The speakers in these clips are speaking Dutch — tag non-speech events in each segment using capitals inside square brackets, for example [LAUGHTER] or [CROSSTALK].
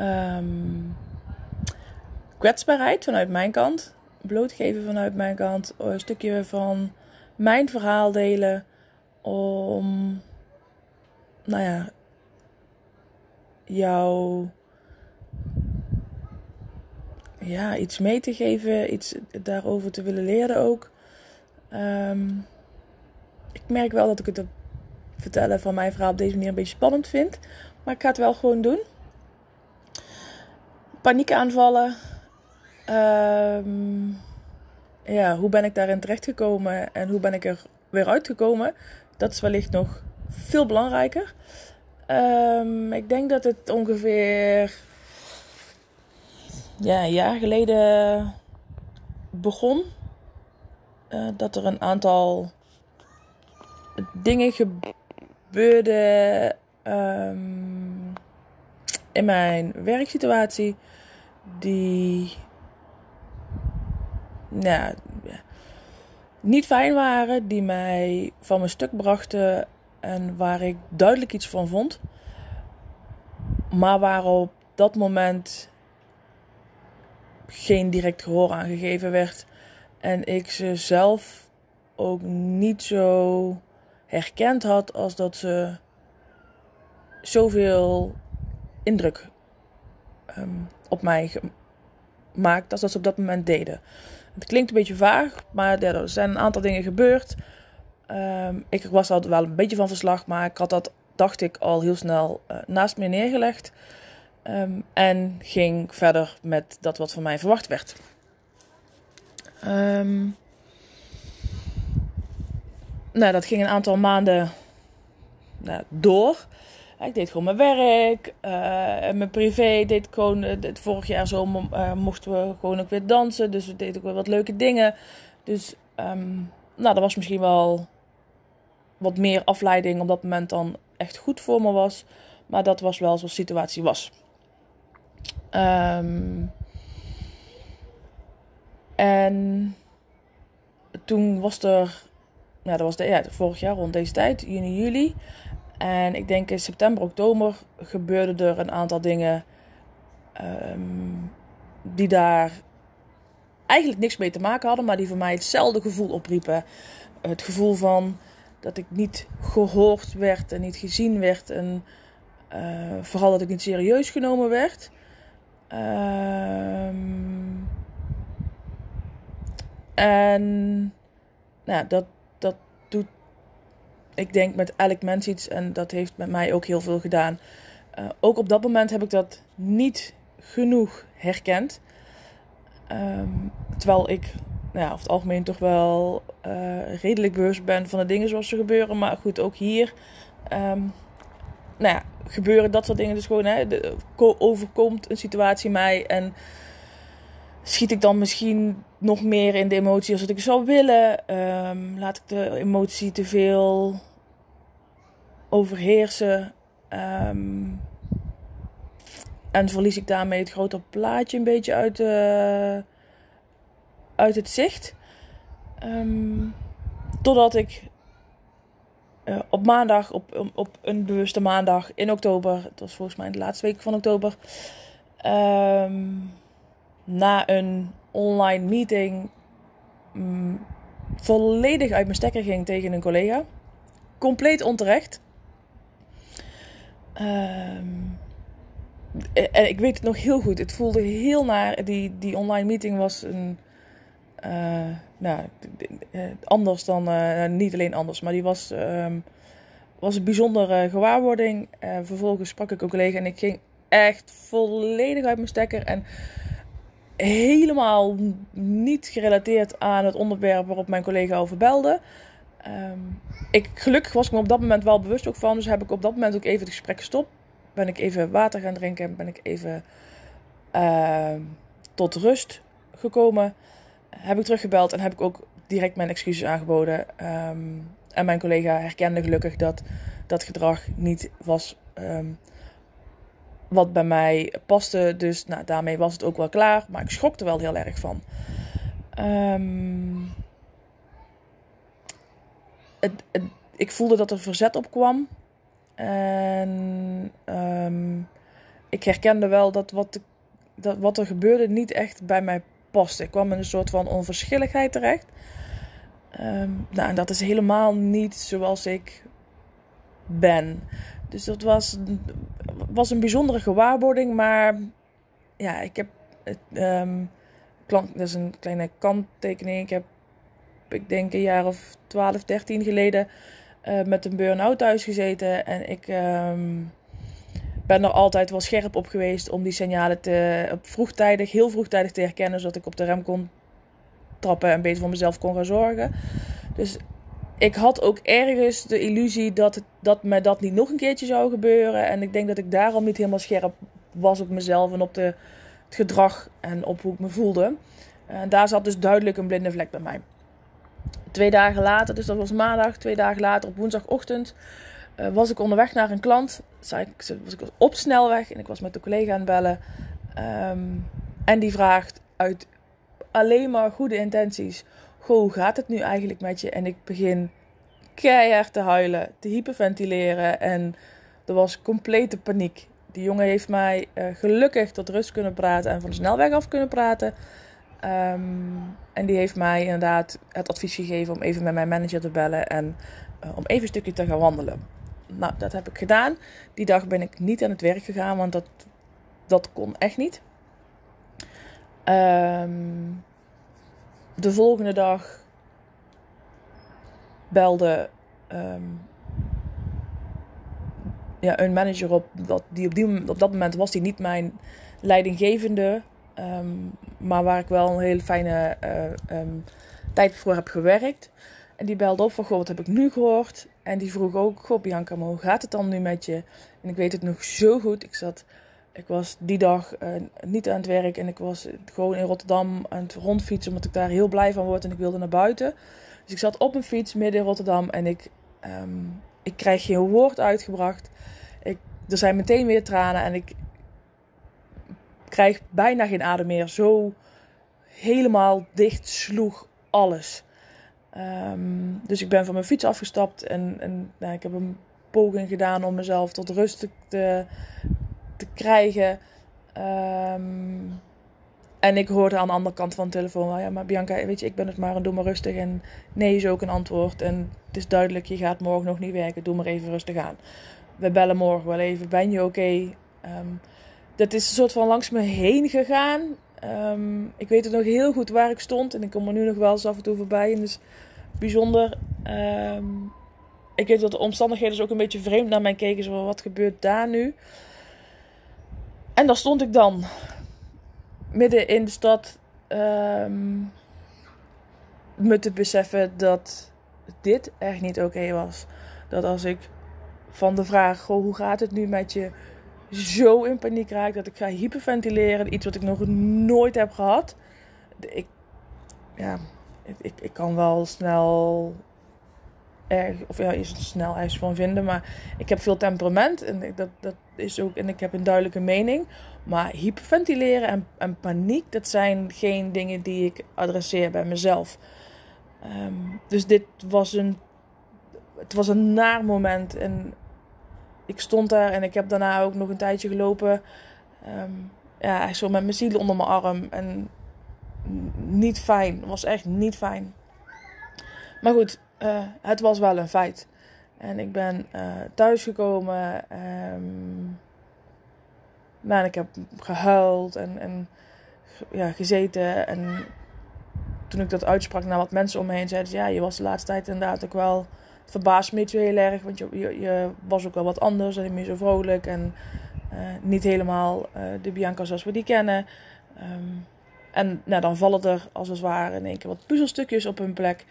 um, kwetsbaarheid vanuit mijn kant. Blootgeven vanuit mijn kant. Een stukje van mijn verhaal delen. Om, nou ja, jou ja, iets mee te geven, iets daarover te willen leren ook. Um, ik merk wel dat ik het vertellen van mijn verhaal op deze manier een beetje spannend vind. Maar ik ga het wel gewoon doen paniekaanvallen. Um, ja, hoe ben ik daarin terechtgekomen en hoe ben ik er weer uitgekomen? Dat is wellicht nog veel belangrijker. Um, ik denk dat het ongeveer ja, een jaar geleden begon. Uh, dat er een aantal dingen gebeurden um, in mijn werksituatie die nou, niet fijn waren, die mij van mijn stuk brachten en waar ik duidelijk iets van vond, maar waar op dat moment geen direct gehoor aan gegeven werd en ik ze zelf ook niet zo herkend had als dat ze zoveel indruk um, op mij gemaakt als dat ze op dat moment deden. Het klinkt een beetje vaag, maar er zijn een aantal dingen gebeurd. Um, ik was al wel een beetje van verslag, maar ik had dat, dacht ik, al heel snel uh, naast me neergelegd. Um, en ging verder met dat wat van mij verwacht werd. Nou, dat ging een aantal maanden nou, door. Ik deed gewoon mijn werk. Uh, mijn privé deed gewoon. Uh, vorig jaar zo mochten we gewoon ook weer dansen. Dus we deden ook weer wat leuke dingen. Dus um, nou, dat was misschien wel wat meer afleiding op dat moment dan echt goed voor me was. Maar dat was wel zoals de situatie was. Um, en toen was er. Nou, dat was de, ja, vorig jaar rond deze tijd, juni, juli. En ik denk in september, oktober gebeurden er een aantal dingen um, die daar eigenlijk niks mee te maken hadden, maar die voor mij hetzelfde gevoel opriepen. Het gevoel van dat ik niet gehoord werd en niet gezien werd. En uh, vooral dat ik niet serieus genomen werd. Um, en nou, dat, ik denk met elk mens iets en dat heeft met mij ook heel veel gedaan. Uh, ook op dat moment heb ik dat niet genoeg herkend. Um, terwijl ik nou ja, over het algemeen toch wel uh, redelijk bewust ben van de dingen zoals ze gebeuren. Maar goed, ook hier um, nou ja, gebeuren dat soort dingen dus gewoon. Hè, de, overkomt een situatie mij en schiet ik dan misschien nog meer in de emotie als ik zou willen. Um, laat ik de emotie te veel overheersen. Um, en verlies ik daarmee het grote plaatje een beetje uit, uh, uit het zicht. Um, totdat ik uh, op maandag, op, op een bewuste maandag in oktober, het was volgens mij de laatste week van oktober, um, na een online meeting um, volledig uit mijn stekker ging tegen een collega. Compleet onterecht. Um, en ik weet het nog heel goed. Het voelde heel naar. Die, die online meeting was een. Uh, nou, anders dan. Uh, niet alleen anders, maar die was. Um, was een bijzondere gewaarwording. Uh, vervolgens sprak ik een collega en ik ging echt volledig uit mijn stekker. En helemaal niet gerelateerd aan het onderwerp waarop mijn collega over belde. Um, ik, gelukkig was ik me op dat moment wel bewust ook van. Dus heb ik op dat moment ook even het gesprek gestopt. Ben ik even water gaan drinken. Ben ik even uh, tot rust gekomen. Heb ik teruggebeld en heb ik ook direct mijn excuses aangeboden. Um, en mijn collega herkende gelukkig dat dat gedrag niet was wat bij mij paste. Dus nou, daarmee was het ook wel klaar. Maar ik schrok er wel heel erg van. Um, ik voelde dat er verzet op kwam. En um, ik herkende wel dat wat, dat wat er gebeurde niet echt bij mij paste. Ik kwam in een soort van onverschilligheid terecht. Um, nou, en dat is helemaal niet zoals ik ben. Dus dat was, was een bijzondere gewaarwording. Maar ja, ik heb. Um, dat is een kleine kanttekening. Ik heb, ik denk, een jaar of 12, 13 geleden uh, met een burn-out thuis gezeten. En ik um, ben er altijd wel scherp op geweest om die signalen te, vroegtijdig, heel vroegtijdig te herkennen. Zodat ik op de rem kon trappen en beter voor mezelf kon gaan zorgen. Dus ik had ook ergens de illusie dat, het, dat me dat niet nog een keertje zou gebeuren. En ik denk dat ik daarom niet helemaal scherp was op mezelf en op de, het gedrag en op hoe ik me voelde. En daar zat dus duidelijk een blinde vlek bij mij. Twee dagen later, dus dat was maandag, twee dagen later op woensdagochtend, uh, was ik onderweg naar een klant. Was ik op snelweg en ik was met de collega aan het bellen. Um, en die vraagt uit alleen maar goede intenties goh, hoe gaat het nu eigenlijk met je? En ik begin keihard te huilen, te hyperventileren en er was complete paniek. Die jongen heeft mij uh, gelukkig tot rust kunnen praten en van de snelweg af kunnen praten. Um, en die heeft mij inderdaad het advies gegeven om even met mijn manager te bellen en uh, om even een stukje te gaan wandelen. Nou, dat heb ik gedaan. Die dag ben ik niet aan het werk gegaan, want dat, dat kon echt niet. Um, de volgende dag belde um, ja, een manager op. Dat, die op, die, op dat moment was die niet mijn leidinggevende. Um, maar waar ik wel een hele fijne uh, um, tijd voor heb gewerkt. En die belde op van, goh, wat heb ik nu gehoord? En die vroeg ook, goh Bianca, hoe gaat het dan nu met je? En ik weet het nog zo goed. Ik zat ik was die dag uh, niet aan het werk en ik was gewoon in Rotterdam aan het rondfietsen omdat ik daar heel blij van word en ik wilde naar buiten. Dus ik zat op een fiets midden in Rotterdam en ik, um, ik krijg geen woord uitgebracht. Ik, er zijn meteen weer tranen en ik krijg bijna geen adem meer. Zo helemaal dicht sloeg alles. Um, dus ik ben van mijn fiets afgestapt en, en nou, ik heb een poging gedaan om mezelf tot rust te, te krijgen. Um, en ik hoorde aan de andere kant van de telefoon: ja, maar Bianca, weet je, ik ben het maar en doe maar rustig. En nee is ook een antwoord. En het is duidelijk, je gaat morgen nog niet werken, doe maar even rustig aan. We bellen morgen wel even, ben je oké? Um, dat is een soort van langs me heen gegaan. Um, ik weet het nog heel goed waar ik stond. En ik kom er nu nog wel eens af en toe voorbij. En dus bijzonder. Um, ik weet dat de omstandigheden dus ook een beetje vreemd naar mij keken. Zo, wat gebeurt daar nu? En daar stond ik dan. Midden in de stad. Um, me te beseffen dat dit echt niet oké was. Dat als ik van de vraag: hoe gaat het nu met je? Zo in paniek raak dat ik ga hyperventileren. Iets wat ik nog nooit heb gehad. Ik, ja, ik, ik kan wel snel erg, of ja, is het snel ergens van vinden. Maar ik heb veel temperament en dat, dat is ook, en ik heb een duidelijke mening. Maar hyperventileren en, en paniek, dat zijn geen dingen die ik adresseer bij mezelf. Um, dus dit was een, het was een naar moment. En ik stond daar en ik heb daarna ook nog een tijdje gelopen. Um, ja, zo met mijn ziel onder mijn arm. En niet fijn. Was echt niet fijn. Maar goed, uh, het was wel een feit. En ik ben uh, thuisgekomen. Um, nou, ik heb gehuild en, en ja, gezeten. En toen ik dat uitsprak naar wat mensen om me heen, zeiden ze... Ja, je was de laatste tijd inderdaad ook wel... Verbaast me zo heel erg, want je, je, je was ook wel wat anders. En meer zo vrolijk en uh, niet helemaal uh, de Bianca zoals we die kennen. Um, en nou, dan vallen er als het ware in één keer wat puzzelstukjes op hun plek.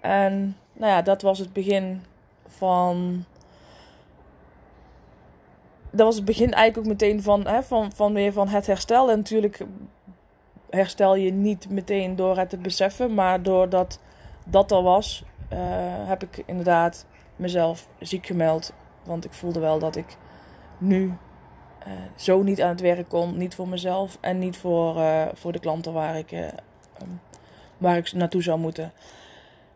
En nou ja, dat was het begin van. Dat was het begin eigenlijk ook meteen van, hè, van, van weer van het herstel. En natuurlijk herstel je niet meteen door het te beseffen, maar doordat dat er was, uh, heb ik inderdaad mezelf ziek gemeld. Want ik voelde wel dat ik nu uh, zo niet aan het werk kon. Niet voor mezelf en niet voor, uh, voor de klanten waar ik, waar ik naartoe zou moeten.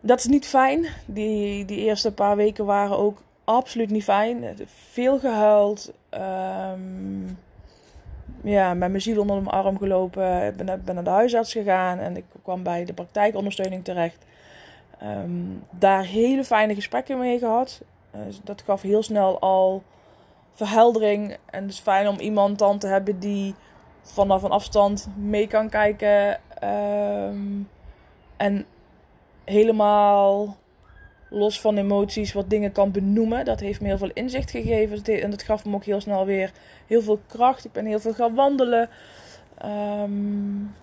Dat is niet fijn. Die, die eerste paar weken waren ook absoluut niet fijn. Veel gehuild. Um, ja, met mijn ziel onder mijn arm gelopen. Ik ben, ben naar de huisarts gegaan en ik kwam bij de praktijkondersteuning terecht. Um, daar hele fijne gesprekken mee gehad. dat gaf heel snel al verheldering. En het is fijn om iemand dan te hebben die vanaf een afstand mee kan kijken. Um, en helemaal los van emoties wat dingen kan benoemen. Dat heeft me heel veel inzicht gegeven. En dat gaf me ook heel snel weer heel veel kracht. Ik ben heel veel gaan wandelen. Um,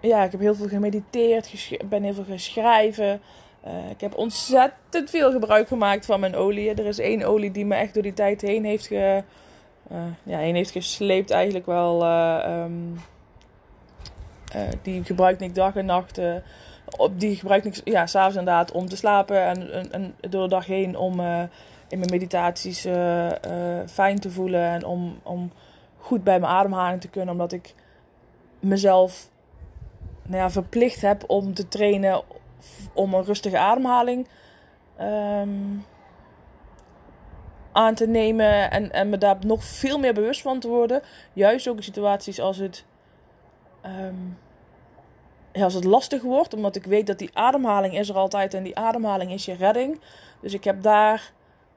ja, ik heb heel veel gemediteerd. ben heel veel gaan schrijven. Uh, ik heb ontzettend veel gebruik gemaakt van mijn olie. Er is één olie die me echt door die tijd heen heeft, ge, uh, ja, heen heeft gesleept, eigenlijk wel. Uh, um, die gebruik ik dag en nacht. op, die gebruik ik ja, s'avonds inderdaad om te slapen en, en, en, door de dag heen om in mijn meditaties fijn te voelen en om, om goed bij mijn ademhaling te kunnen. Omdat ik mezelf nou ja, verplicht heb om te trainen om een rustige ademhaling um, aan te nemen en, en me daar nog veel meer bewust van te worden. Juist ook in situaties als het, ja, als het lastig wordt, omdat ik weet dat die ademhaling is er altijd en die ademhaling is je redding. Dus ik heb daar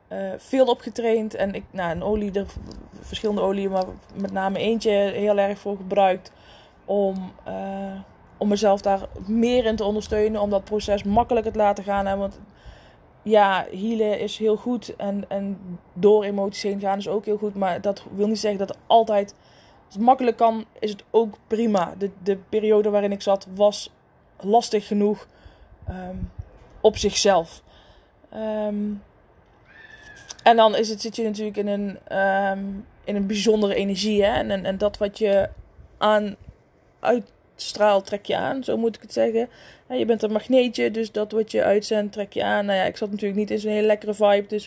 uh, veel op getraind en ik, nou, een olie, er, verschillende olieën, maar met name eentje heel erg voor gebruikt om. Uh, om mezelf daar meer in te ondersteunen. Om dat proces makkelijker te laten gaan. Hè? Want ja, healen is heel goed. En, en door emoties heen gaan is ook heel goed. Maar dat wil niet zeggen dat altijd makkelijk kan, is het ook prima. De, de periode waarin ik zat was lastig genoeg um, op zichzelf. Um, en dan is het, zit je natuurlijk in een, um, in een bijzondere energie. Hè? En, en, en dat wat je aan uit straal trek je aan, zo moet ik het zeggen. Je bent een magneetje, dus dat wat je uitzendt trek je aan. Nou ja, ik zat natuurlijk niet in zo'n hele lekkere vibe, dus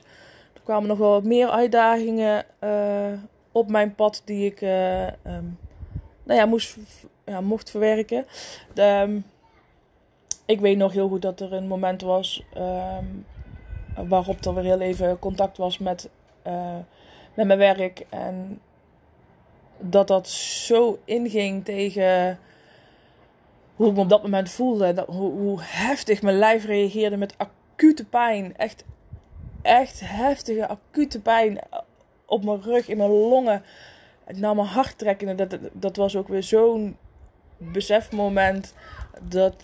er kwamen nog wel wat meer uitdagingen uh, op mijn pad die ik uh, nou ja, moest, ja, mocht verwerken. De, um, ik weet nog heel goed dat er een moment was um, waarop er weer heel even contact was met, uh, met mijn werk. En dat dat zo inging tegen hoe ik me op dat moment voelde. Dat, hoe, hoe heftig mijn lijf reageerde met acute pijn. Echt, echt heftige acute pijn op mijn rug, in mijn longen. Naar mijn hart trekken. Dat, dat was ook weer zo'n besefmoment dat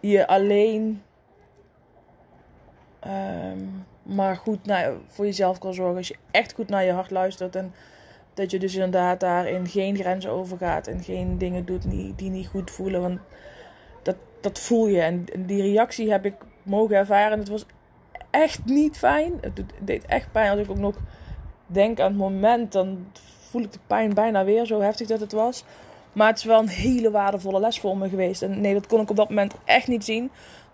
je alleen um, maar goed voor jezelf kan zorgen. Als je echt goed naar je hart luistert en dat je dus inderdaad daarin geen grenzen overgaat en geen dingen doet die, niet goed voelen. Want dat, dat voel je. En die reactie heb ik mogen ervaren. Het was echt niet fijn. Het deed echt pijn. Als ik ook nog denk aan het moment, dan voel ik de pijn bijna weer zo heftig dat het was. Maar het is wel een hele waardevolle les voor me geweest. En nee, dat kon ik op dat moment echt niet zien.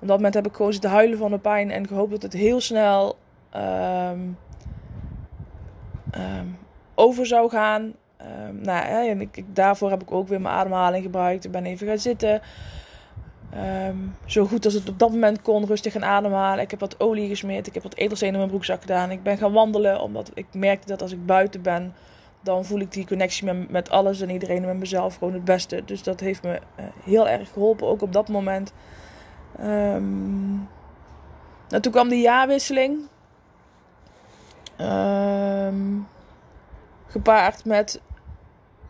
Op dat moment heb ik gewoon zitten huilen van de pijn en gehoopt dat het heel snel um, um, over zou gaan. Um, nou, en ik, daarvoor heb ik ook weer mijn ademhaling gebruikt. Ik ben even gaan zitten. Um, zo goed als het op dat moment kon, rustig gaan ademhalen. Ik heb wat olie gesmeerd. Ik heb wat edelstenen in mijn broekzak gedaan. Ik ben gaan wandelen, omdat ik merkte dat als ik buiten ben, dan voel ik die connectie met, met alles en iedereen en met mezelf gewoon het beste. Dus dat heeft me uh, heel erg geholpen, ook op dat moment. Um, nou, toen kwam de jaarwisseling. Ehm, gepaard met.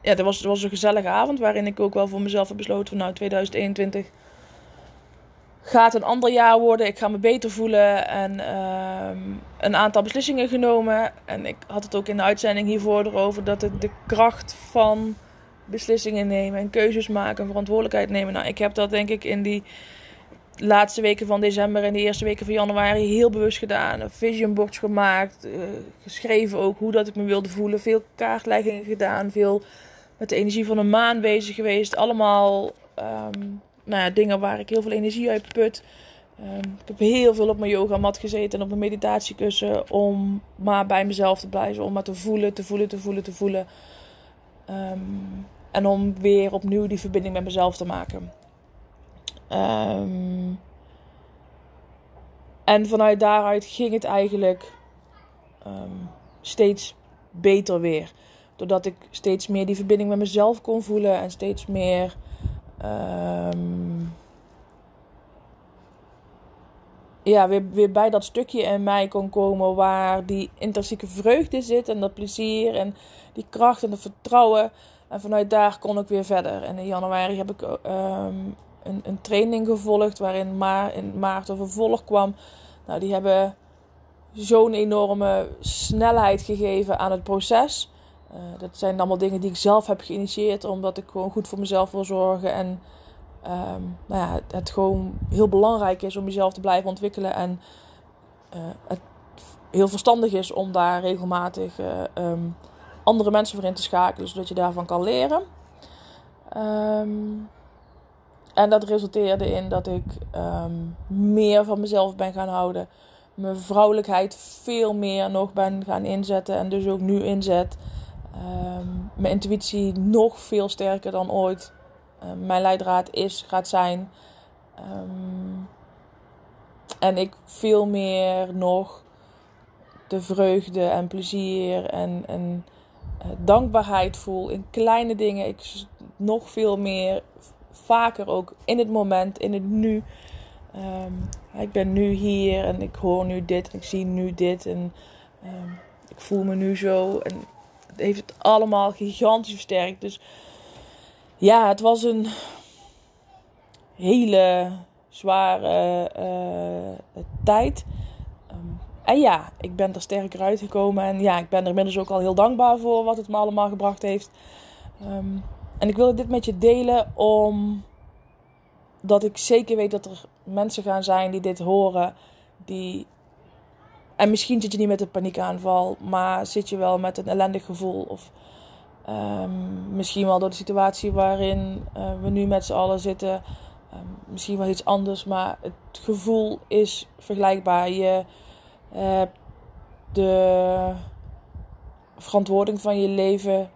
Ja, dat was, was een gezellige avond waarin ik ook wel voor mezelf heb besloten van nou 2021 gaat een ander jaar worden. Ik ga me beter voelen en ehm, een aantal beslissingen genomen. En ik had het ook in de uitzending hiervoor erover dat het de kracht van beslissingen nemen en keuzes maken en verantwoordelijkheid nemen. Nou, ik heb dat denk ik in die laatste weken van december en de eerste weken van januari heel bewust gedaan. Vision boards gemaakt, uh, geschreven ook hoe dat ik me wilde voelen. Veel kaartleggingen gedaan, veel met de energie van een maan bezig geweest. Allemaal um, nou ja, dingen waar ik heel veel energie uit put. Um, ik heb heel veel op mijn yogamat gezeten en op mijn meditatiekussen om maar bij mezelf te blijven. Om maar te voelen, te voelen, te voelen, te voelen. Um, en om weer opnieuw die verbinding met mezelf te maken. Um, en vanuit daaruit ging het eigenlijk um, steeds beter weer. Doordat ik steeds meer die verbinding met mezelf kon voelen en steeds meer. Um, ja, weer, weer bij dat stukje in mij kon komen waar die intrinsieke vreugde zit en dat plezier en die kracht en dat vertrouwen. En vanuit daar kon ik weer verder. En in januari heb ik um, een, een, training gevolgd waarin ma in maart een vervolg kwam. Nou, die hebben zo'n enorme snelheid gegeven aan het proces. Uh, dat zijn allemaal dingen die ik zelf heb geïnitieerd, omdat ik gewoon goed voor mezelf wil zorgen. En um, nou ja, het, gewoon heel belangrijk is om jezelf te blijven ontwikkelen. En uh, het heel verstandig is om daar regelmatig uh, um, andere mensen voor in te schakelen, zodat je daarvan kan leren. Um, en dat resulteerde in dat ik um, meer van mezelf ben gaan houden. Mijn vrouwelijkheid veel meer nog ben gaan inzetten en dus ook nu inzet. Um, mijn intuïtie nog veel sterker dan ooit. Um, mijn leidraad is, gaat zijn. en ik veel meer nog de vreugde en plezier en, en dankbaarheid voel in kleine dingen. Ik nog veel meer, vaker ook in het moment, in het nu. Um, ik ben nu hier en ik hoor nu dit en ik zie nu dit en um, ik voel me nu zo. En het heeft het allemaal gigantisch versterkt. Dus ja, het was een hele zware uh, tijd. En ja, ik ben er sterker uitgekomen. En ja, ik ben er inmiddels ook al heel dankbaar voor wat het me allemaal gebracht heeft. Um, en ik wilde dit met je delen om dat ik zeker weet dat er mensen gaan zijn die dit horen. Die... En misschien zit je niet met een paniekaanval, maar zit je wel met een ellendig gevoel. Of um, misschien wel door de situatie waarin uh, we nu met z'n allen zitten. Um, misschien wel iets anders, maar het gevoel is vergelijkbaar. Je hebt de verantwoording van je leven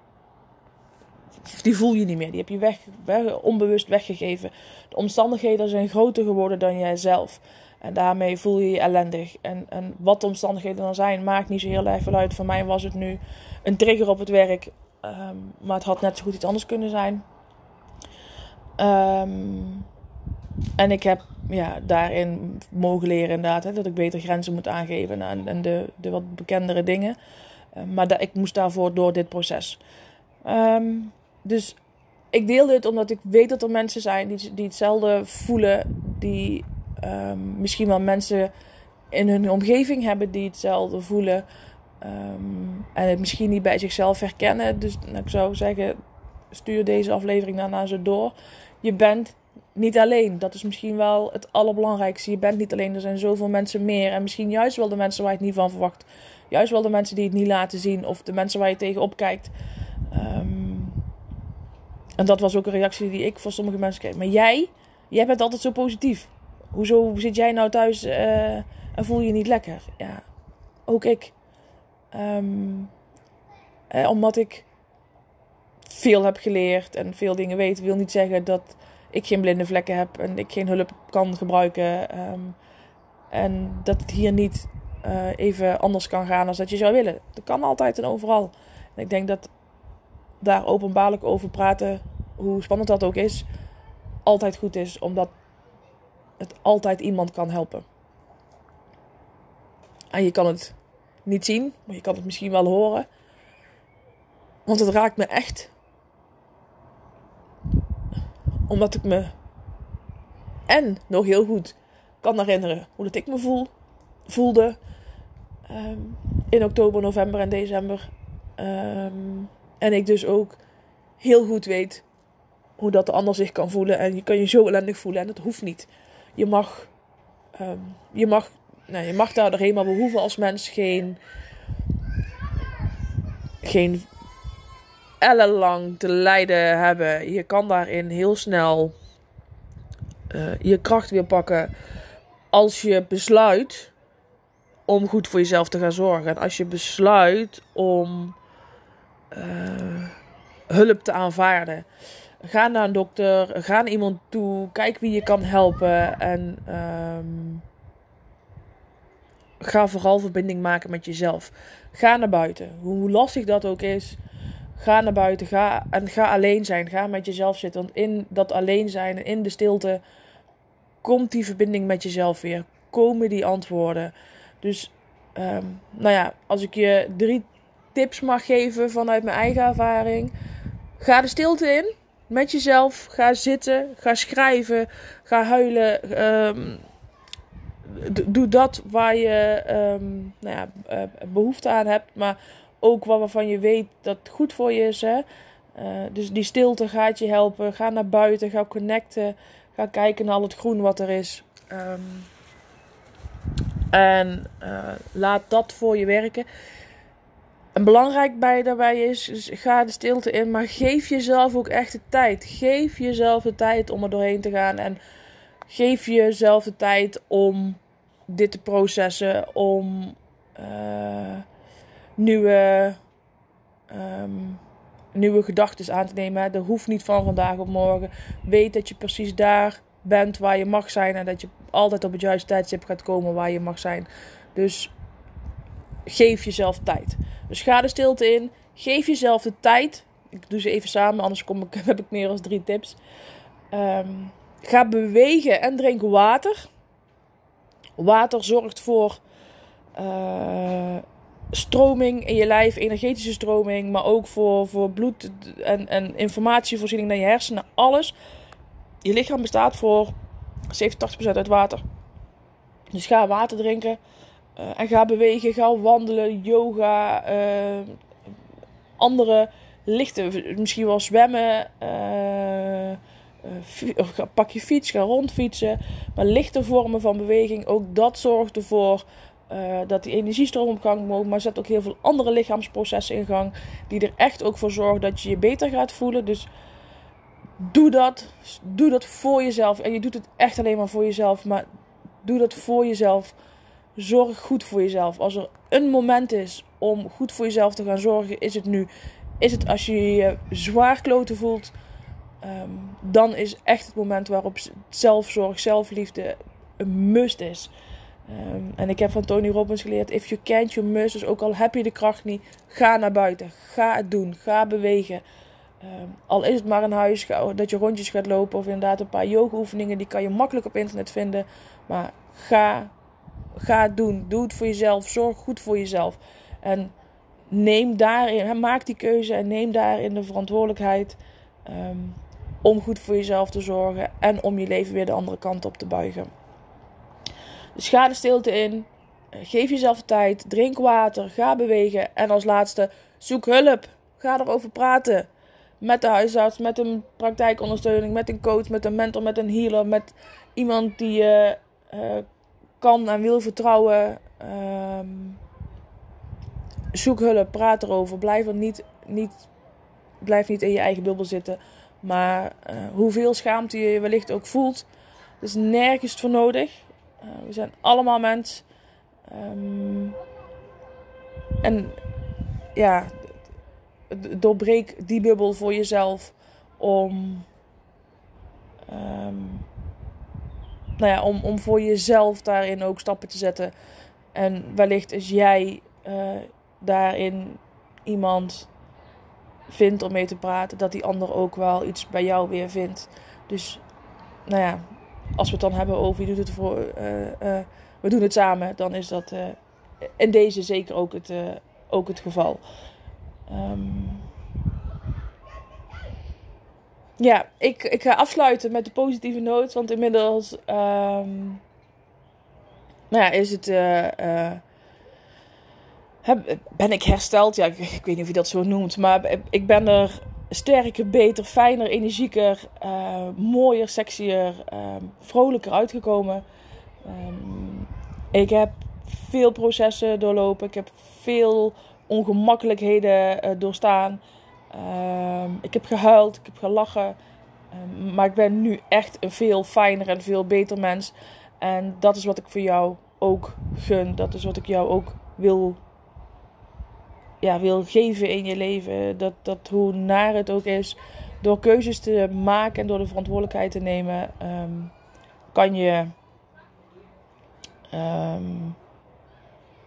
die voel je niet meer. Die heb je weg, weg, onbewust weggegeven. De omstandigheden zijn groter geworden dan jijzelf. En daarmee voel je je ellendig. En, en wat de omstandigheden dan zijn, maakt niet zo heel erg veel uit. Voor mij was het nu een trigger op het werk. Um, maar het had net zo goed iets anders kunnen zijn. Um, en ik heb ja, daarin mogen leren inderdaad. Hè, dat ik beter grenzen moet aangeven. En, en de, de wat bekendere dingen. Uh, maar dat, ik moest daarvoor door dit proces. Um, dus ik deel dit omdat ik weet dat er mensen zijn die, die hetzelfde voelen. Die um, misschien wel mensen in hun omgeving hebben die hetzelfde voelen. Um, en het misschien niet bij zichzelf herkennen. Dus nou, ik zou zeggen, stuur deze aflevering daarna zo door. Je bent niet alleen. Dat is misschien wel het allerbelangrijkste. Je bent niet alleen. Er zijn zoveel mensen meer. En misschien juist wel de mensen waar je het niet van verwacht. Juist wel de mensen die het niet laten zien. Of de mensen waar je tegenop kijkt. Um, en dat was ook een reactie die ik van sommige mensen kreeg. Maar jij, jij bent altijd zo positief. Hoezo zit jij nou thuis uh, en voel je niet lekker? Ja, ook ik. Um, eh, omdat ik veel heb geleerd en veel dingen weet, wil niet zeggen dat ik geen blinde vlekken heb en ik geen hulp kan gebruiken. Um, en dat het hier niet uh, even anders kan gaan als dat je zou willen. Dat kan altijd en overal. En ik denk dat daar openbaarlijk over praten, hoe spannend dat ook is, altijd goed is, omdat het altijd iemand kan helpen. En je kan het niet zien, maar je kan het misschien wel horen. Want het raakt me echt. Omdat ik me en nog heel goed kan herinneren hoe dat ik me voel, voelde ehm, in oktober, november en december. Ehm, en ik dus ook heel goed weet hoe dat de ander zich kan voelen. En je kan je zo ellendig voelen en dat hoeft niet. Je mag, ehm, je mag, nou, je mag daar doorheen, maar we hoeven als mens geen, geen ellenlang te lijden hebben. Je kan daarin heel snel uh, je kracht weer pakken als je besluit om goed voor jezelf te gaan zorgen. En als je besluit om uh, hulp te aanvaarden. Ga naar een dokter, ga naar iemand toe, kijk wie je kan helpen en um, ga vooral verbinding maken met jezelf. Ga naar buiten, hoe lastig dat ook is. Ga naar buiten ga, en ga alleen zijn. Ga met jezelf zitten. Want in dat alleen zijn in de stilte komt die verbinding met jezelf weer. Komen die antwoorden. Dus, um, nou ja, als ik je drie tips mag geven vanuit mijn eigen ervaring. Ga de stilte in met jezelf. Ga zitten. Ga schrijven. Ga huilen. Um, doe dat waar je um, nou ja, uh, behoefte aan hebt. Maar ook waarvan je weet dat het goed voor je is. Hè? Uh, dus die stilte gaat je helpen. Ga naar buiten. Ga connecten. Ga kijken naar al het groen wat er is. Um, en uh, laat dat voor je werken. En belangrijk bij daarbij is, ga de stilte in, maar geef jezelf ook echt de tijd. Geef jezelf de tijd om er doorheen te gaan. En geef jezelf de tijd om dit te processen. Om uh, nieuwe, um, nieuwe gedachten aan te nemen. Dat hoeft niet van vandaag op morgen. Weet dat je precies daar bent waar je mag zijn. En dat je altijd op het juiste tijdstip gaat komen waar je mag zijn. Dus geef jezelf tijd. Dus ga de stilte in. Geef jezelf de tijd. Ik doe ze even samen, anders kom ik, [LAUGHS] heb ik meer dan drie tips. Um, ga bewegen en drink water. Water zorgt voor uh, stroming in je lijf, energetische stroming, maar ook voor, voor bloed en, en informatievoorziening naar je hersenen. Alles. Je lichaam bestaat voor 70, 80% uit water. Dus ga water drinken. Uh, en ga bewegen, ga wandelen, yoga, uh, andere lichte, misschien wel zwemmen. Of pak je fiets, ga rondfietsen. Maar lichte vormen van beweging, ook dat zorgt ervoor dat die energiestroom op gang moet. Maar zet ook heel veel andere lichaamsprocessen in gang. Die er echt ook voor zorgen dat je je beter gaat voelen. Dus doe dat. Doe dat voor jezelf. En je doet het echt alleen maar voor jezelf. Maar doe dat voor jezelf zorg goed voor jezelf. Als er een moment is om goed voor jezelf te gaan zorgen, is het nu. Is het als je je zwaar kloten voelt, um, dan is echt het moment waarop zelfzorg, zelfliefde een must is. Um, en ik heb van Tony Robbins geleerd: if you can't, you must. Dus ook al heb je de kracht niet, ga naar buiten. Ga het doen. Ga bewegen. Um, al is het maar een huis, dat je rondjes gaat lopen of inderdaad een paar yoga oefeningen, die kan je makkelijk op internet vinden. Maar ga Ga het doen. Doe het voor jezelf. Zorg goed voor jezelf. En neem daarin, maak die keuze en neem daarin de verantwoordelijkheid um, om goed voor jezelf te zorgen en om je leven weer de andere kant op te buigen. Ga de stilte in. Geef jezelf tijd. Drink water. Ga bewegen. En als laatste, zoek hulp. Ga erover praten. Met de huisarts, met een praktijkondersteuning, met een coach, met een mentor, met een healer, met iemand die je uh, kan en wil vertrouwen. Um, zoek hulp, praat erover. Blijf, er niet, niet, blijf niet in je eigen bubbel zitten. Maar uh, hoeveel schaamte je wellicht ook voelt, is nergens voor nodig. Uh, we zijn allemaal mens. Um, en ja, doorbreek die bubbel voor jezelf om. Um, nou ja, om, om voor jezelf daarin ook stappen te zetten. En wellicht als jij uh, daarin iemand vindt om mee te praten, dat die ander ook wel iets bij jou weer vindt. Dus nou ja, als we het dan hebben over je doet het voor, uh, uh, we doen het samen, dan is dat in deze zeker ook het, ook het geval. Ehm, ja, ik, ik ga afsluiten met de positieve noot. Want inmiddels um, nou ja, is het. Ben ik hersteld? Ja, ik, ik, weet niet of je dat zo noemt. Maar ik ben er sterker, beter, fijner, energieker, uh, mooier, sexier, ehm, vrolijker uitgekomen. Um, ik heb veel processen doorlopen. Ik heb veel ongemakkelijkheden uh, doorstaan. Um, ik heb gehuild, ik heb gelachen. maar ik ben nu echt een veel fijner en veel beter mens. En dat is wat ik voor jou ook gun. Dat is wat ik jou ook wil, ja, wil geven in je leven. Dat, dat hoe naar het ook is, door keuzes te maken en door de verantwoordelijkheid te nemen, um, kan je um,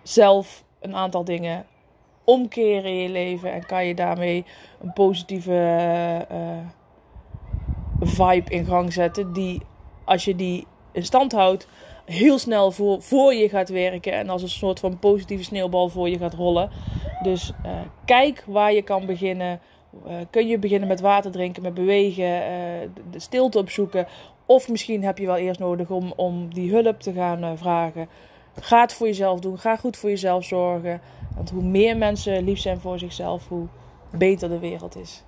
zelf een aantal dingen omkeren in je leven en kan je daarmee een positieve uh, vibe in gang zetten. Die als je die in stand houdt, heel snel voor, voor je gaat werken en als een soort van positieve sneeuwbal voor je gaat rollen. Dus uh, kijk waar je kan beginnen. Uh, kun je beginnen met water drinken, met bewegen, uh, de stilte opzoeken. Of misschien heb je wel eerst nodig om, om die hulp te gaan vragen. Ga het voor jezelf doen. Ga goed voor jezelf zorgen. Want hoe meer mensen lief zijn voor zichzelf, hoe beter de wereld is.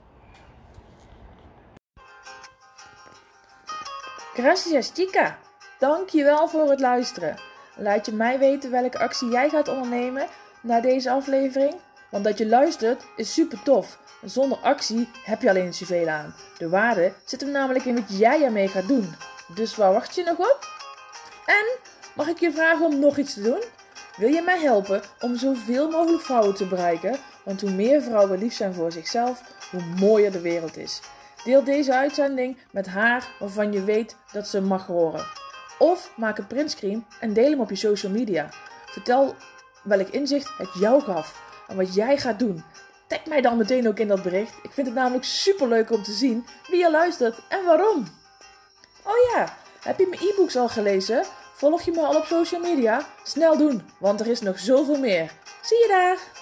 Gracias, chica. Dankjewel voor het luisteren. Laat je mij weten welke actie jij gaat ondernemen na deze aflevering. Want dat je luistert is super tof. zonder actie heb je alleen zoveel aan. De waarde zit hem namelijk in wat jij ermee gaat doen. Dus waar wacht je nog op? En mag ik je vragen om nog iets te doen? Wil je mij helpen om zoveel mogelijk vrouwen te bereiken? Want hoe meer vrouwen lief zijn voor zichzelf, hoe mooier de wereld is. Deel deze uitzending met haar waarvan je weet dat ze mag horen. Of maak een printscreen en deel hem op je social media. Vertel welk inzicht het jou gaf en wat jij gaat doen. Tag mij dan meteen ook in dat bericht. Ik vind het namelijk super leuk om te zien wie je luistert en waarom. Oh ja, heb je mijn e-books al gelezen? Volg je me al op social media? Snel doen, want er is nog zoveel meer. Zie je daar!